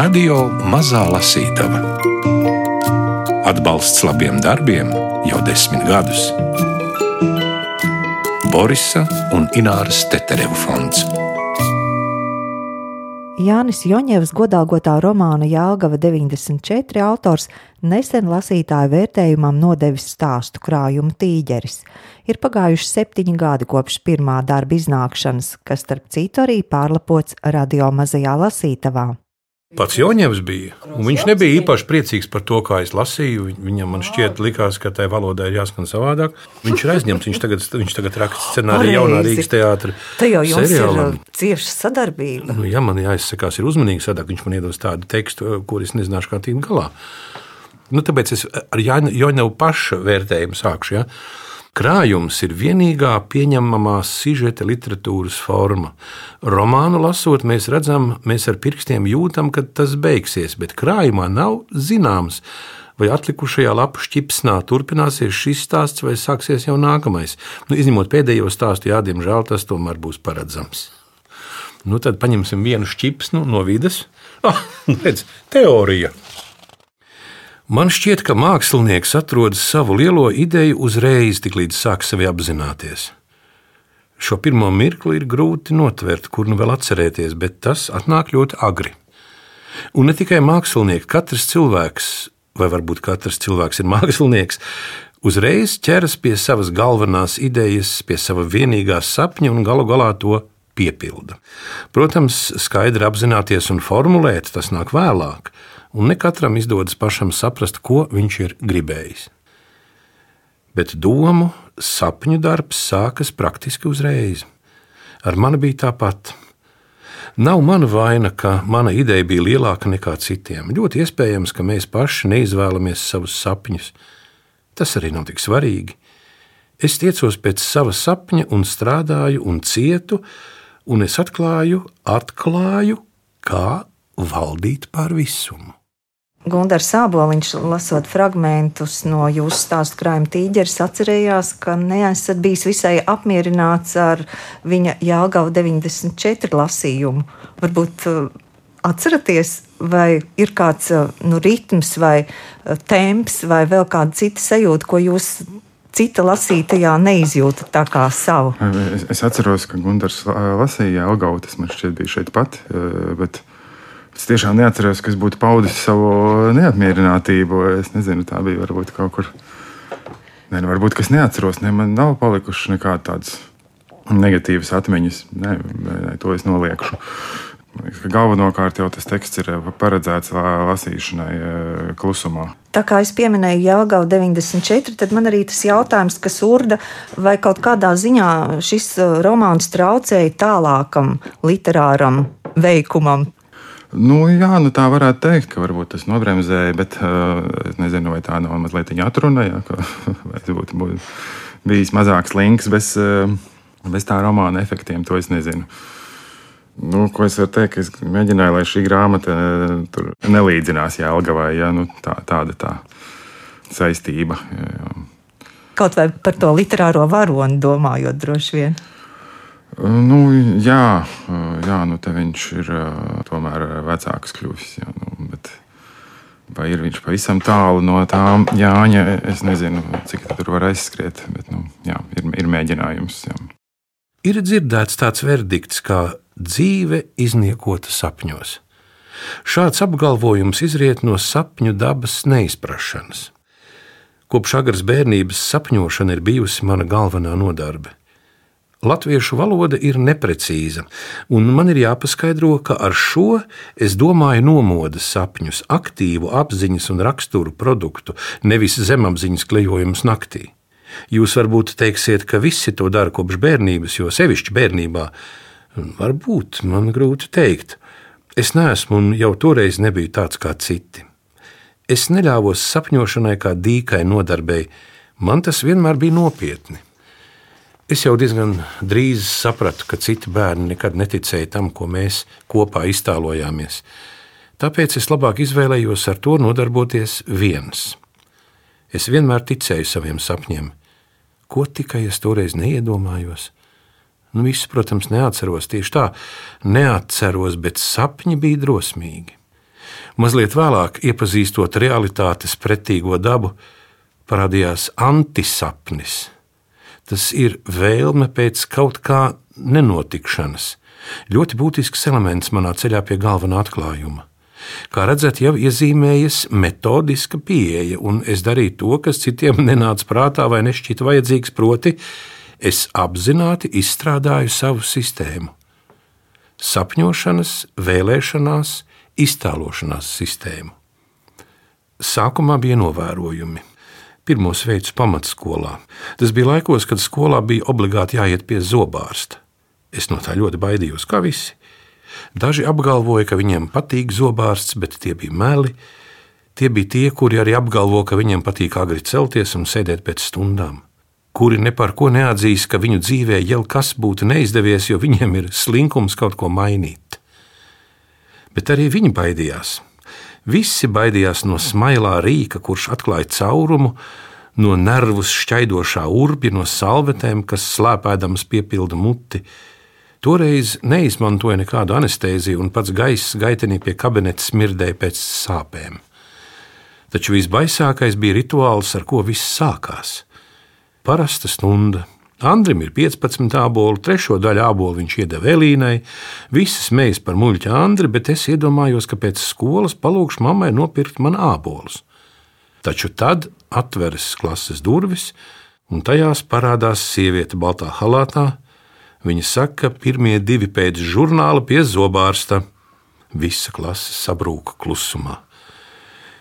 Radio Mazā Lasītava. Atbalsts labiem darbiem jau desmit gadus. Borisa un Ināras Tetereva fonds. Jānis Joņevs godāgotā romāna Jālgava 94 autors nesen lasītāju vērtējumam nodevis stāstu krājuma tīģeris. Ir pagājuši septiņi gadi kopš pirmā darba iznākšanas, kas starp citu arī pārlapots radio mazajā lasītavā. Pats Joņevs bija. Viņš nebija īpaši priecīgs par to, kā es lasīju. Viņam man šķiet, likās, ka tai valodai ir jāskan savādāk. Viņš ir aizņemts. Viņš tagad, viņš tagad raksta scenāriju jaunā Rīgas teātrī. Tā jau seriālam. ir cieša sadarbība. Nu, ja man jāizsakās, ir uzmanīgi sadarbība. Viņš man iedos tādu tekstu, kur es nezināšu, kā tikt galā. Nu, tāpēc es ar Joņevu pašu vērtējumu sākšu. Ja? Krājums ir vienīgā pieņemamā sižeta literatūras forma. Romānu lasot, mēs redzam, mēs ar pirkstiem jūtam, ka tas beigsies, bet krājumā nav zināms, vai atlikušajā lapu šķipsnā turpināsies šis stāsts, vai sāksies jau nākamais. Nu, izņemot pēdējo stāstu, jā, diemžēl tas tomēr būs paredzams. Nu, tad paņemsim vienu šķipsnu no vidas. Ah, redz, teorija! Man šķiet, ka mākslinieks atrod savu lielo ideju uzreiz, tiklīdz sāk sevi apzināties. Šo pirmo mirkli ir grūti notvert, kur nu vēl atcerēties, bet tas atnāk ļoti agri. Un ne tikai mākslinieki, katrs cilvēks, vai varbūt katrs cilvēks ir mākslinieks, uzreiz ķeras pie savas galvenās idejas, pie sava vienīgā sapņa un galu galā to piepilda. Protams, skaidri apzināties un formulēt tas nāk vēlāk un ne katram izdodas pašam saprast, ko viņš ir gribējis. Bet domu, sapņu darbs sākas praktiski uzreiz. Ar mani bija tāpat. Nav mana vaina, ka mana ideja bija lielāka nekā citiem. Ļoti iespējams, ka mēs paši neizvēlamies savus sapņus. Tas arī nav tik svarīgi. Es tiecos pēc sava sapņa, un strādāju, un cietu, un es atklāju, atklāju, kā valdīt pār visumu. Gunārs Sāboliņš, lasot fragmentus no jūsu stāstu krājuma tīģeris, atcerējās, ka neesat bijis visai apmierināts ar viņa Jāgauda 94 lasījumu. Varbūt uh, atceraties, vai ir kāds uh, nu, ritms vai uh, temps vai vēl kāda cita sajūta, ko jūs cita lasītajā neizjūtat tā kā savu? Es, es atceros, ka Gunārs lasīja Jāgaudu, tas man šķiet bija šeit pat, bet Es tiešām neatceros, kas būtu paudis savu neapmierinātību. Es nezinu, tā bija varbūt kaut kur. Nē, nu, varbūt es neatceros, ne, man nav palikušas nekādas tādas negatīvas atmiņas. Nē, nē, to es noliekšu. Galvenokārt jau tas teksts ir paredzēts lasīšanai klusumā. Tā kā es pieminēju Jāgaudu 94, tad man arī tas jautājums, kas urda, vai kaut kādā ziņā šis romāns traucēja tālākam literāram veikumam, Nu, jā, nu tā varētu teikt, ka varbūt tas nobremzēja, bet uh, es nezinu, vai tā nav mazliet atruna, jā, ka, tas būtu, bijis mazāks links bez, uh, bez tā romāna efektiem. To es nezinu. Nu, ko es varu teikt? Es mēģināju, lai šī grāmata uh, nelīdzinās Jālgavai. Ja? Nu, tā, tāda tā saistība. Jā. Kaut vai par to literāro varoni domājot, droši vien. Nu, jā, jā nu viņš ir tomēr vecāks kļuvis. Jā, nu, bet, vai ir viņš pavisam tālu no tām Jāņa? Es nezinu, cik tur var aizskriet, bet nu, jā, ir, ir mēģinājums. Jā. Ir dzirdēts tāds verdikts, kā dzīve izniekota sapņos. Šāds apgalvojums izriet no sapņu dabas neizprašanas. Kopš agras bērnības sapņošana ir bijusi mana galvenā nodarbe. Latviešu valoda ir neprecīza, un man ir jāpaskaidro, ka ar šo es domāju nomodas sapņus, aktīvu apziņas un raksturu produktu, nevis zemapziņas klejojumus naktī. Jūs varbūt teiksiet, ka visi to dara kopš bērnības, jo sevišķi bērnībā. Varbūt man grūti pateikt. Es neesmu un jau toreiz nebiju tāds kā citi. Es neļāvos sapņošanai kā dīkai nodarbei, man tas vienmēr bija nopietni. Es jau diezgan drīz sapratu, ka citi bērni nekad neticēja tam, ko mēs kopā iztēlojāmies. Tāpēc es labāk izvēlējos ar to nodarboties viens. Es vienmēr ticēju saviem sapņiem, ko tikai es toreiz neiedomājos. Nu, visu, protams, neatceros tieši tā, neatceros, bet sapņi bija drosmīgi. Mazliet vēlāk, iepazīstot realitātes pretīgo dabu, parādījās antisapnis. Tas ir vēlme pēc kaut kā nenotikšanas. Ļoti būtisks elements manā ceļā pie galvenā atklājuma. Kā redzat, jau iezīmējas metodiska pieeja, un es darīju to, kas citiem nenāca prātā vai nešķita vajadzīgs, proti, es apzināti izstrādāju savu sistēmu. Sapņošanas, vēlēšanās, iztēlošanās sistēmu. Sākumā bija novērojumi pirmos veidus pamatskolā. Tas bija laikos, kad skolā bija obligāti jāiet pie zobārsta. Es no tā ļoti baidījos, kā visi. Daži apgalvoja, ka viņiem patīk zobārsts, bet tie bija meli. Tie bija tie, kuri arī apgalvo, ka viņiem patīk agri celties un sēdēt pēc stundām. Kuri ne par ko neatzīs, ka viņu dzīvē jau kas būtu neizdevies, jo viņiem ir slinkums kaut ko mainīt. Bet arī viņi baidījās. Visi baidījās no smailā rīka, kurš atklāja caurumu, no nervus šķaidošā urbja, no salvetēm, kas slēpēdams piepilda muti. Toreiz neizmantoja nekādu anestēziju, un pats gaiss gaitenī pie kabineta smirdēja pēc sāpēm. Taču visbaisākais bija rituāls, ar ko viss sākās. Parasta stunda, Andrim ir 15 aboli, trešo daļu abolu viņš iedeva Elīnai. Visas mējas par muļķa Andri, bet es iedomājos, ka pēc skolas palūkšu mammai nopirkt man abolus. Taču tad atveras klases durvis, un tajās parādās sieviete baltā halātā. Viņa saka, ka pirmie divi pēc žurnāla pie zobārsta. Visa klase sabrūka klusumā.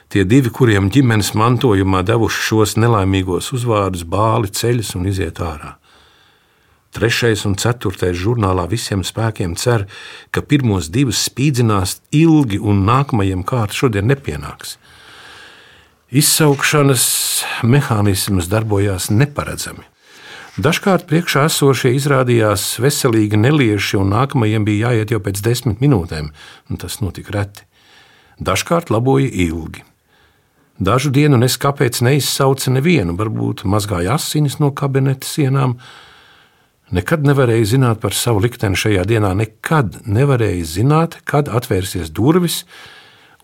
Tie divi, kuriem ģimenes mantojumā devuši šos nelaimīgos uzvārdus, bāli ceļas un iziet ārā. Trešais un ceturtais žurnālā visiem spēkiem cer, ka pirmos divus spīdzinās ilgi un nākamajiem kārta šodien nepienāks. Izsaukšanas mehānisms darbojās neparedzami. Dažkārt priekšā esošie izrādījās veselīgi nelieši, un nākamajiem bija jāiet jau pēc desmit minūtēm, un tas notika reti. Dažkārt laboja ilgi. Dažu dienu nes kāpēc neizsauca nevienu, varbūt mazgāja asinis no kabineta sienām, Nekad nevarēja zināt par savu likteni šajā dienā, nekad nevarēja zināt, kad atvērsies durvis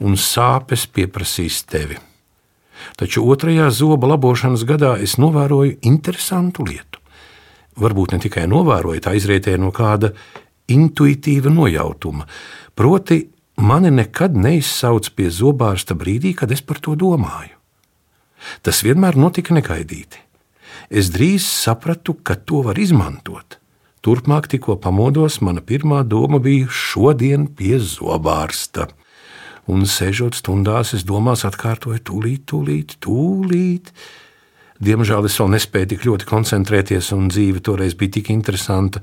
un sāpes pieprasīs tevi. Taču otrajā zoba labošanas gadā es novēroju interesantu lietu. Varbūt ne tikai novēroju, tā izrietēja no kāda intuitīva nojautuma. Proti, mani nekad neizsauc pie zobārsta brīdī, kad es par to domāju. Tas vienmēr notika negaidīti es drīz sapratu, ka to var izmantot. Turpmāk, tikko pamodos, mana pirmā doma bija šodien pie zobārsta. Un sēžot stundās, es domās atkārtoju, tūlīt, tūlīt, tūlīt. Diemžēl es vēl nespēju tik ļoti koncentrēties, un dzīve toreiz bija tik interesanta.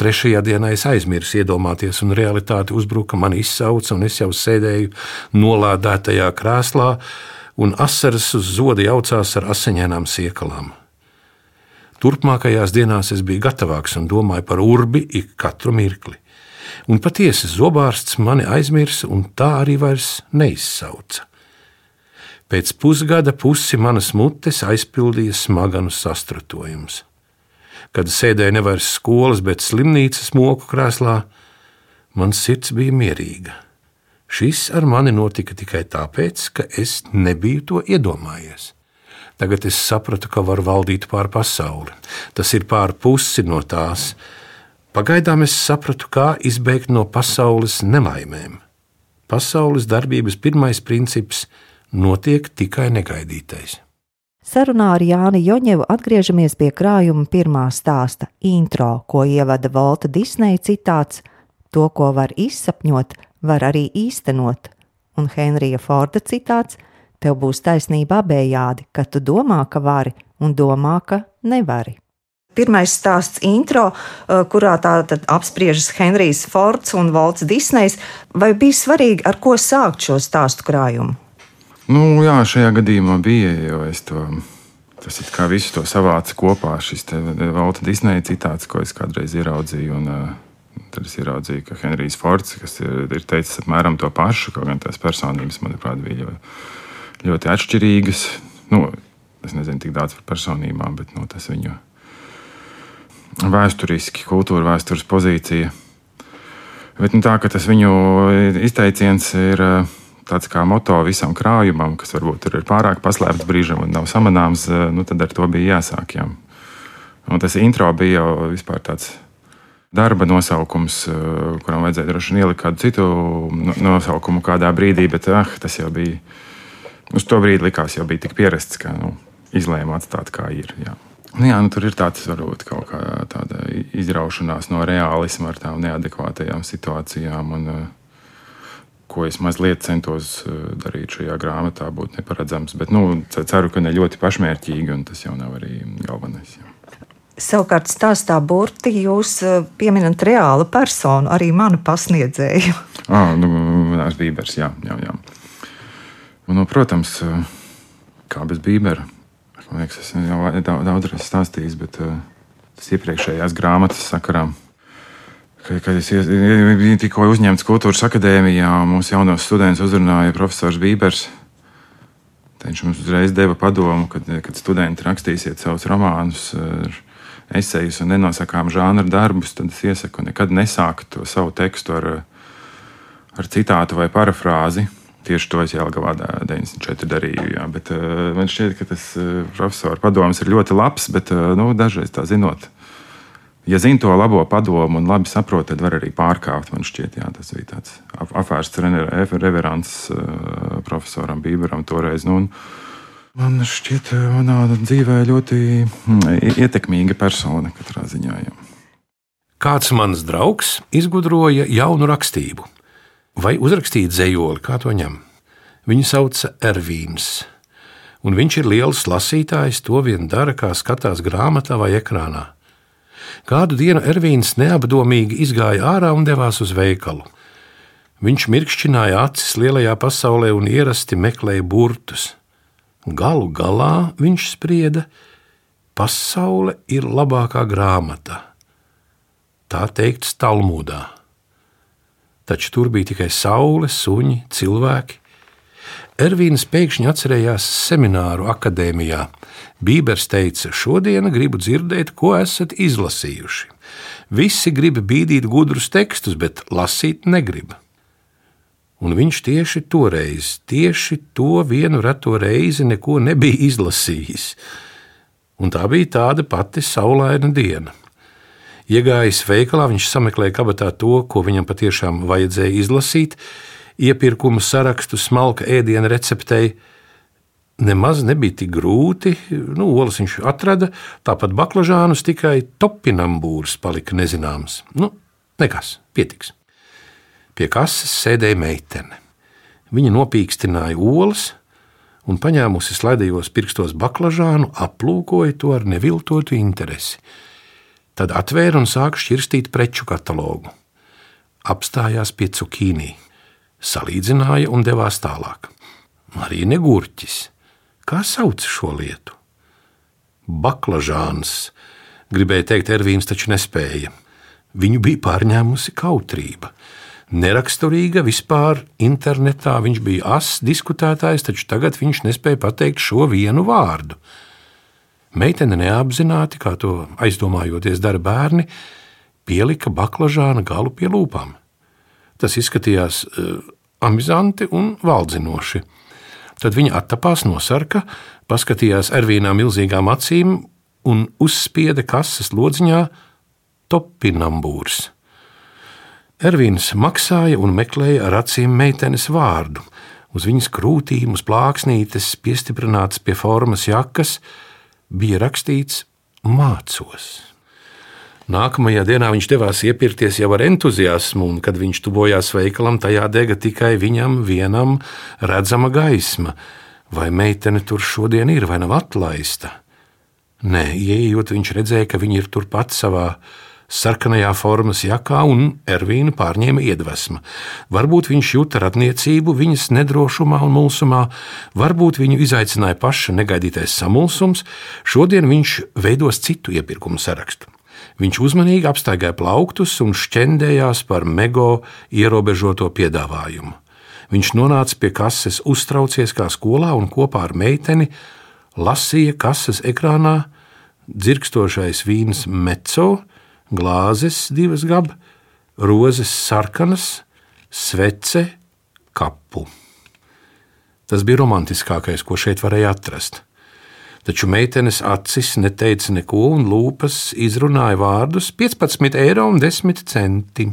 Trešajā dienā es aizmirsu iedomāties, un realitāte uzbruka, man izsauca, un es jau sēdēju nolādētajā krēslā, un asaras uz zoda jaucās ar asiņainām siekalām. Turpmākajās dienās es biju gatavāks un domāju par urbi ik katru mirkli. Un patiesi zobārsts mani aizmirsa un tā arī vairs neizsauca. Pēc pusgada pusi manas mutes aizpildīja smaganu sastrutojums. Kad sēdēju nevis skolas, bet slimnīcas moku krēslā, mans sirds bija mierīga. Šis ar mani notika tikai tāpēc, ka es nebiju to iedomājies. Tagad es sapratu, ka varu valdīt pār pasauli. Tas ir pār pusi no tās. Pagaidām es sapratu, kā izbēgt no pasaules nelaimēm. Pasaules darbības pirmais princips notiek tikai negaidītais. Sarunā ar Jāni Joņevu atgriežamies pie krājuma pirmā stāsta - intro, ko ievada Volta Disneja citāts: To, ko var izsapņot, var arī īstenot, un Henrija Forda citāts: Tev būs taisnība abējādi, ka tu domā, ka vari, un domā, ka nevari. Pirmais stāsts intro, kurā tātad apspriežas Henrijs Fords un Valts Disnejs. Vai bija svarīgi, ar ko sākt šo stāstu krājumu? Nu, jā, šajā gadījumā bija, jo es to, tas it kā visu to savācu kopā. Šis Valta Disneja citāts, ko es kādreiz ieraudzīju. Un, uh, Tad es ieraudzīju, ka Henrijs Fords, kas ir, ir teicis apmēram to pašu, kaut gan tās personības, manuprāt, bija ļoti ļoti atšķirīgas. Nu, es nezinu tik daudz par personībām, bet nu, tas viņu vēsturiski, kultūra vēstures pozīcija. Bet nu, tā, tas viņu izteiciens ir tāds kā moto visam krājumam, kas varbūt ir pārāk paslēpts brīžam un nav samanāms, nu, tad ar to bija jāsāk. Jā. Un tas intro bija jau vispār tāds darba nosaukums, kuram vajadzēja droši vien ielikt kādu citu nosaukumu kādā brīdī, bet ah, tas jau bija. Uz to brīdi likās, jau bija tik pierasts, ka nu, izlēma atstāt kā ir. Jā. Nu, jā, nu, tur ir tāds varbūt kaut kā tāda izraušanās no realisma ar tām neadekvātajām situācijām. Un, ko es mazliet centos darīt šajā grāmatā, būtu neparedzams. Bet nu, ceru, ka ne ļoti pašmērķīgi, un tas jau nav arī galvenais. Jā. Savukārt, stāstā burti jūs pieminat reālu personu, arī manu pasniedzēju. Ah, nu, Nāc, Bībers, jā, jā, jā. Un, nu, protams, kā bez Bībera. Man liekas, es jau daudz, daudz reiz stāstījis, bet uh, tas iepriekšējās grāmatas sakarā. Kad es biju tikko uzņemts kultūras akadēmijā, mūsu jaunos studentus uzrunāja profesors Bībers. Viņš mums uzreiz deva padomu, kad, kad studenti rakstīsiet savus romānus, esejus un nenosakām žānra darbus, tad es iesaku nekad nesākt to savu tekstu ar, ar citātu vai parafrāzi Tieši to es Jālgavā 94 darīju. Jā, bet, uh, man šķiet, ka tas uh, profesora padoms ir ļoti labs, bet uh, nu, dažreiz tā zinot. Ja zina to labo padomu un labi saprot, tad var arī pārkāpt. Man šķiet, jā, tas bija tāds apvērsts reverants uh, profesoram Bīberam toreiz. Nu, man šķiet, manā dzīvē ļoti mm, ietekmīga persona katrā ziņā. Jā. Kāds mans draugs izgudroja jaunu rakstību vai uzrakstīt dzējoli, kā to ņem. Viņu sauc Ervīns, un viņš ir liels lasītājs, to vien dara, kā skatās grāmatā vai ekrānā. Kādu dienu Ervīns neapdomīgi izgāja ārā un devās uz veikalu. Viņš mirkšķināja acis lielajā pasaulē un ierasti meklēja burtus. Galu galā viņš sprieda, pasaule ir labākā grāmata. Tā teikts Talmudā taču tur bija tikai saule, suņi, cilvēki. Ervīns pēkšņi atcerējās semināru akadēmijā. Bībers teica, šodien gribu dzirdēt, ko esat izlasījuši. Visi grib bīdīt gudrus tekstus, bet lasīt negrib. Un viņš tieši toreiz, tieši to vienu reto reizi neko nebija izlasījis. Un tā bija tāda pati saulaina diena. Iegājis veikalā, viņš sameklēja kabatā to, ko viņam patiešām vajadzēja izlasīt, iepirkuma sarakstu, smalka ēdienu receptei. Nemaz nebija tik grūti. Nu, olas viņš atrada, tāpat baklažānus, tikai topinambūrs palika nezināms. Nu, nekas, pietiks. Pie kases sēdēja meitene. Viņa nopīkstināja olas un, paņēmusi slaidījos pirkstos baklažānu, aplūkoja to ar neviltotu interesi. Tad atvēra un sāka šķirstīt preču katalogu. Apstājās pie cukīnī, salīdzināja un devās tālāk. Arī negurķis. Kā sauc šo lietu? Baklažāns, gribēja teikt, Ervīns taču nespēja. Viņu bija pārņēmusi kautrība. Neraksturīga vispār internetā viņš bija ass diskutētājs, taču tagad viņš nespēja pateikt šo vienu vārdu. Meitene neapzināti, kā to aizdomājoties dara bērni, pielika baklažāna galu pie lūpām. Tas izskatījās uh, amizanti un valdzinoši. Tad viņa attapās no sarka, paskatījās Ervīnā milzīgām acīm un uzspieda kases lodziņā topinambūrs. Ervīns maksāja un meklēja ar acīm meitenes vārdu. Uz viņas krūtīm, uz plāksnītes, piestiprināts pie formas jakas, bija rakstīts mācos. Nākamajā dienā viņš devās iepirkties jau ar entuziasmu, un, kad viņš tuvojās veikalam, tajā dega tikai viņam vienam redzama gaisma. Vai meitene tur šodien ir vai nav atlaista? Nē, ieejot, viņš redzēja, ka viņa ir turpat savā sarkanajā formas jakā, un Ervīnu pārņēma iedvesma. Varbūt viņš jūta radniecību viņas nedrošumā un mulsumā, varbūt viņu izaicināja paša negaidītais samulsums, šodien viņš veidos citu iepirkumu sarakstu. Viņš uzmanīgi apstaigāja plauktus un šķendējās par mego ierobežoto piedāvājumu. Viņš nonāca pie kases, uztraucies kā skolā un kopā ar meiteni lasīja kases ekrānā dzirkstošais vīns meco, glāzes divas gabas, rozes sarkanas, svece, kapu. Tas bija romantiskākais, ko šeit varēja atrast. Taču meitenes acis neteica neko, un lūpas izrunāja vārdus 15 eiro un 10 centi.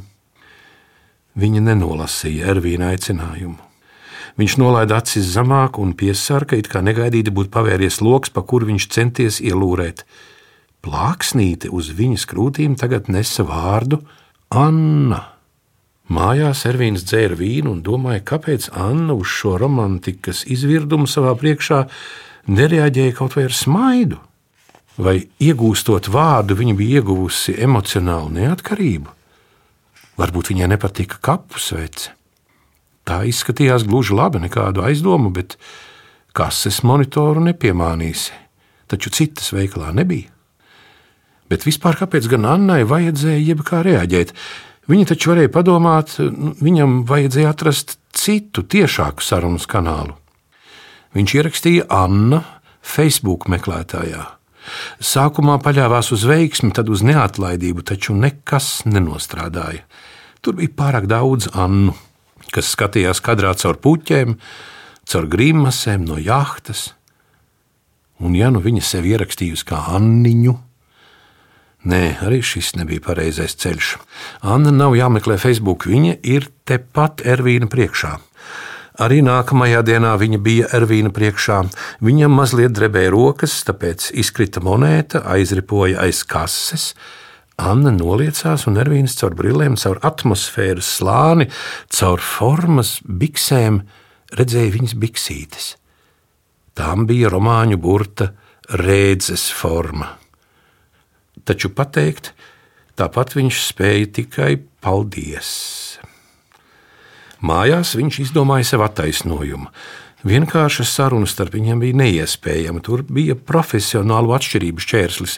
Viņa nenolasīja Ervīna aicinājumu. Viņš nolaida acis zemāk un piesarka, it kā negaidīti būtu pavēries lokus, pa kuru viņš centies ielūrēt. Plāksnīte uz viņas krūtīm tagad nesa vārdu Anna. Mājās Ervīns dzēra vīnu un domāja, kāpēc Anna uz šo romantikas izvirdumu savā priekšā nereaģēja kaut vai ar smaidu. Vai iegūstot vārdu, viņa bija ieguvusi emocionālu neatkarību? Varbūt viņai nepatika kapu svece. Tā izskatījās gluži labi, nekādu aizdomu, bet kases monitoru nepiemānīsi. Taču citas veikalā nebija. Bet vispār kāpēc gan Annai vajadzēja jebkā reaģēt? Viņa taču varēja padomāt, nu, viņam vajadzēja atrast citu, tiešāku sarunas kanālu. Viņš ierakstīja Anna Facebook meklētājā. Sākumā paļāvās uz veiksmi, tad uz neatlaidību, taču nekas nenostrādāja. Tur bija pārāk daudz Annu, kas skatījās kadrā caur puķiem, caur grimasēm no jahtas. Un ja nu viņa sevi ierakstījusi kā Anniņu, Nē, arī šis nebija pareizais ceļš. Anna nav jāmeklē Facebook, viņa ir tepat Ervīna priekšā. Arī nākamajā dienā viņa bija Ervīna priekšā. Viņam mazliet drebēja rokas, tāpēc izkrita monēta, aizripoja aiz kases. Anna noliecās, un Ervīns caur brillēm, caur atmosfēras slāni, caur formas biksēm redzēja viņas biksītes. Tām bija romāņu burta rēdzes forma taču pateikt, tāpat viņš spēja tikai paldies. Mājās viņš izdomāja sev attaisnojumu. Vienkārša saruna starp viņiem bija neiespējama. Tur bija profesionālu atšķirību šķērslis.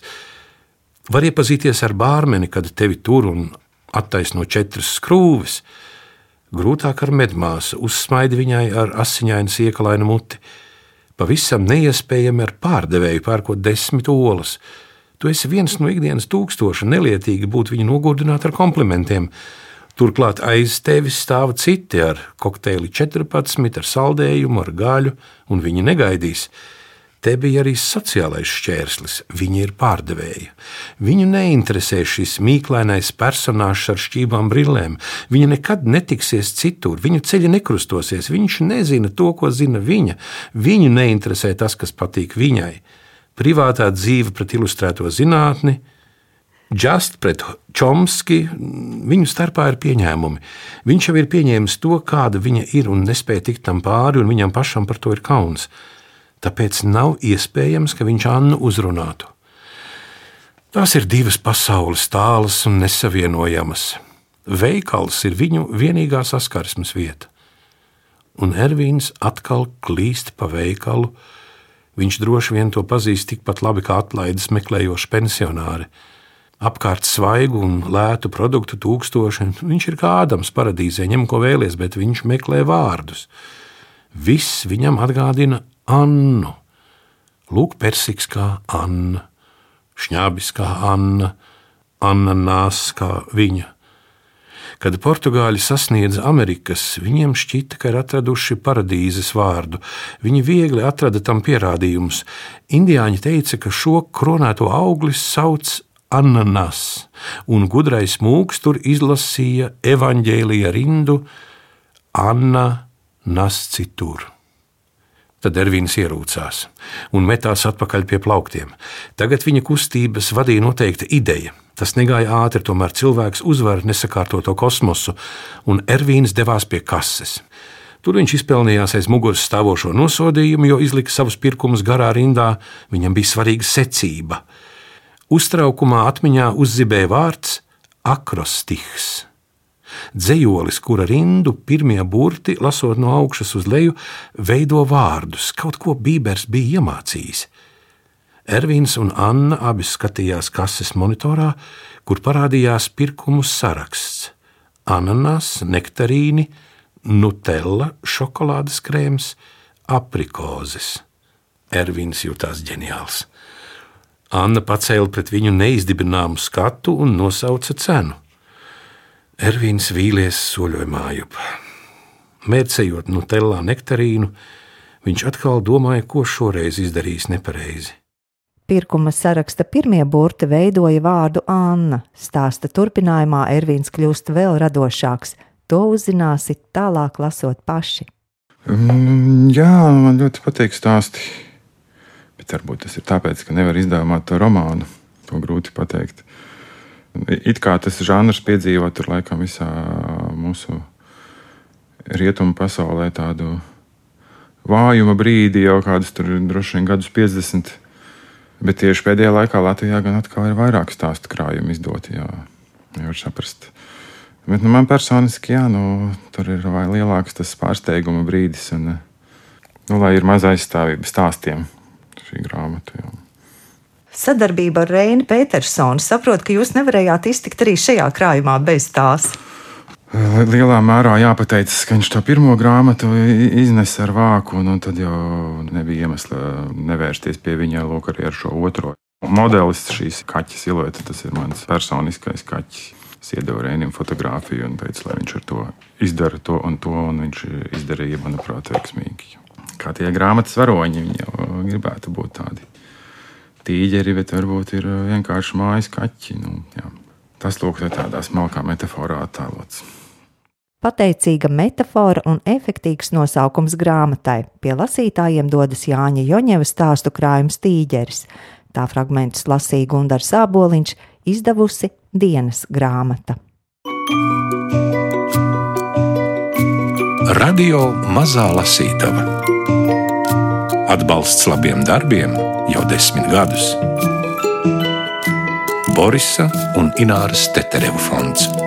Var iepazīties ar bārmeni, kad tevi tur un attaisno četras skrūves. Grūtāk ar medmāsu, uzsmaidi viņai ar asiņainu sieklainu muti. Pavisam neiespējami ar pārdevēju pērkot desmit olas. Tu esi viens no ikdienas tūkstoša, nelietīgi būt viņu nogurdināt ar komplimentiem. Turklāt aiz tevis stāv citi ar kokteili 14, ar saldējumu, ar gaļu, un viņi negaidīs. Te bija arī sociālais šķērslis. Viņa ir pārdevēja. Viņu neinteresē šis mīklainais personāžs ar šķībām brillēm. Viņa nekad netiksies citur, viņu ceļi nekrustosies. Viņš nezina to, ko zina viņa. Viņu neinteresē tas, kas patīk viņai privātā dzīve pret ilustrēto zinātni, Just pret Čomski, viņu starpā ir pieņēmumi. Viņš jau ir pieņēmis to, kāda viņa ir un nespēja tikt tam pāri, un viņam pašam par to ir kauns. Tāpēc nav iespējams, ka viņš Annu uzrunātu. Tās ir divas pasaules, tālas un nesavienojamas. Veikals ir viņu vienīgā saskarsmes vieta. Un Ervīns atkal klīst pa veikalu, Viņš droši vien to pazīst tikpat labi kā atlaides meklējoši pensionāri. Apkārt svaigu un lētu produktu tūkstoši. Viņš ir kā Ādams paradīzē, ņem ko vēlies, bet viņš meklē vārdus. Viss viņam atgādina Annu. Lūk, persiks kā Anna, šņābis kā Anna, Anna nās kā viņa. Kad portugāļi sasniedza Amerikas, viņiem šķita, ka ir atraduši paradīzes vārdu. Viņi viegli atrada tam pierādījumus. Indiāņi teica, ka šo kronēto augli sauc ananas, un gudrais mūks tur izlasīja evaņģēlīja rindu Anna Nascitur. Tad Ervīns ierūcās un metās atpakaļ pie plauktiem. Tagad viņa kustības vadīja noteikta ideja. Tas negāja ātri, tomēr cilvēks uzvar nesakārtoto kosmosu, un Ervīns devās pie kases. Tur viņš izpelnījās aiz muguras stāvošo nosodījumu, jo izlika savus pirkumus garā rindā. Viņam bija svarīga secība. Uztraukumā atmiņā uzzibēja vārds akrostihs. Dzējolis, kura rindu pirmie burti, lasot no augšas uz leju, veido vārdus, kaut ko Bībers bija iemācījis. Ervīns un Anna abi skatījās kases monitorā, kur parādījās pirkumu saraksts - ananas, nektarīni, nutella, šokolādes krēms, aprikozes. Ervīns jutās ģeniāls. Anna pacēla pret viņu neizdibināmu skatu un nosauca cenu. Ervīns vīlies soļoja mājup. Mērcējot nutellā nektarīnu, viņš atkal domāja, ko šoreiz izdarījis nepareizi. Pirkuma saraksta pirmie burti veidoja vārdu Anna. Stāsta turpinājumā Ervīns kļūst vēl radošāks. To uzzināsiet tālāk, lasot paši. Mm, jā, man ļoti patīk stāsti. Bet varbūt tas ir tāpēc, ka nevar izdevumā to romānu. To grūti pateikt. It kā tas žanrs piedzīvo tur laikam visā mūsu rietumu pasaulē tādu vājuma brīdi jau kādus tur droši vien gadus 50. Bet tieši pēdējā laikā Latvijā gan atkal ir vairāk stāstu krājumu izdoti. Jā, nevar saprast. Bet nu, man personiski, jā, nu, tur ir vai lielāks tas pārsteiguma brīdis, un nu, lai ir maz aizstāvība stāstiem šī grāmata. Jā. Sadarbība ar Reini Petersonu. Saprotu, ka jūs nevarējāt iztikt arī šajā krājumā bez tās. Lielā mērā jāpateicas, ka viņš to pirmo grāmatu iznesa ar vāku, un, tad jau nebija iemesla nevērsties pie viņa lūk arī ar šo otro. Modelis šīs kaķa silueta, tas ir mans personiskais kaķis. Es iedevu Rēnam fotografiju un teicu, lai viņš ar to izdara to un to, un viņš izdarīja, manuprāt, veiksmīgi. Kā tie grāmatas varoņi, viņi jau gribētu būt tādi tīģeri, bet varbūt ir vienkārši mājas kaķi. Nu, jā. Tas lūk, tādā smalkā metaforā attēlots. Pateicīga metāfora un efektīvs nosaukums grāmatai. Pie lasītājiem dodas Jāņa Joņeva stāstu krājums Tīģeris. Tā fragmentus lasīja Gundars Sāboliņš, izdevusi dienas grāmata. Radio Mazā Lasītava Atbalsts labiem darbiem jau desmit gadus. Borisa un Ināras Teterevu fonds.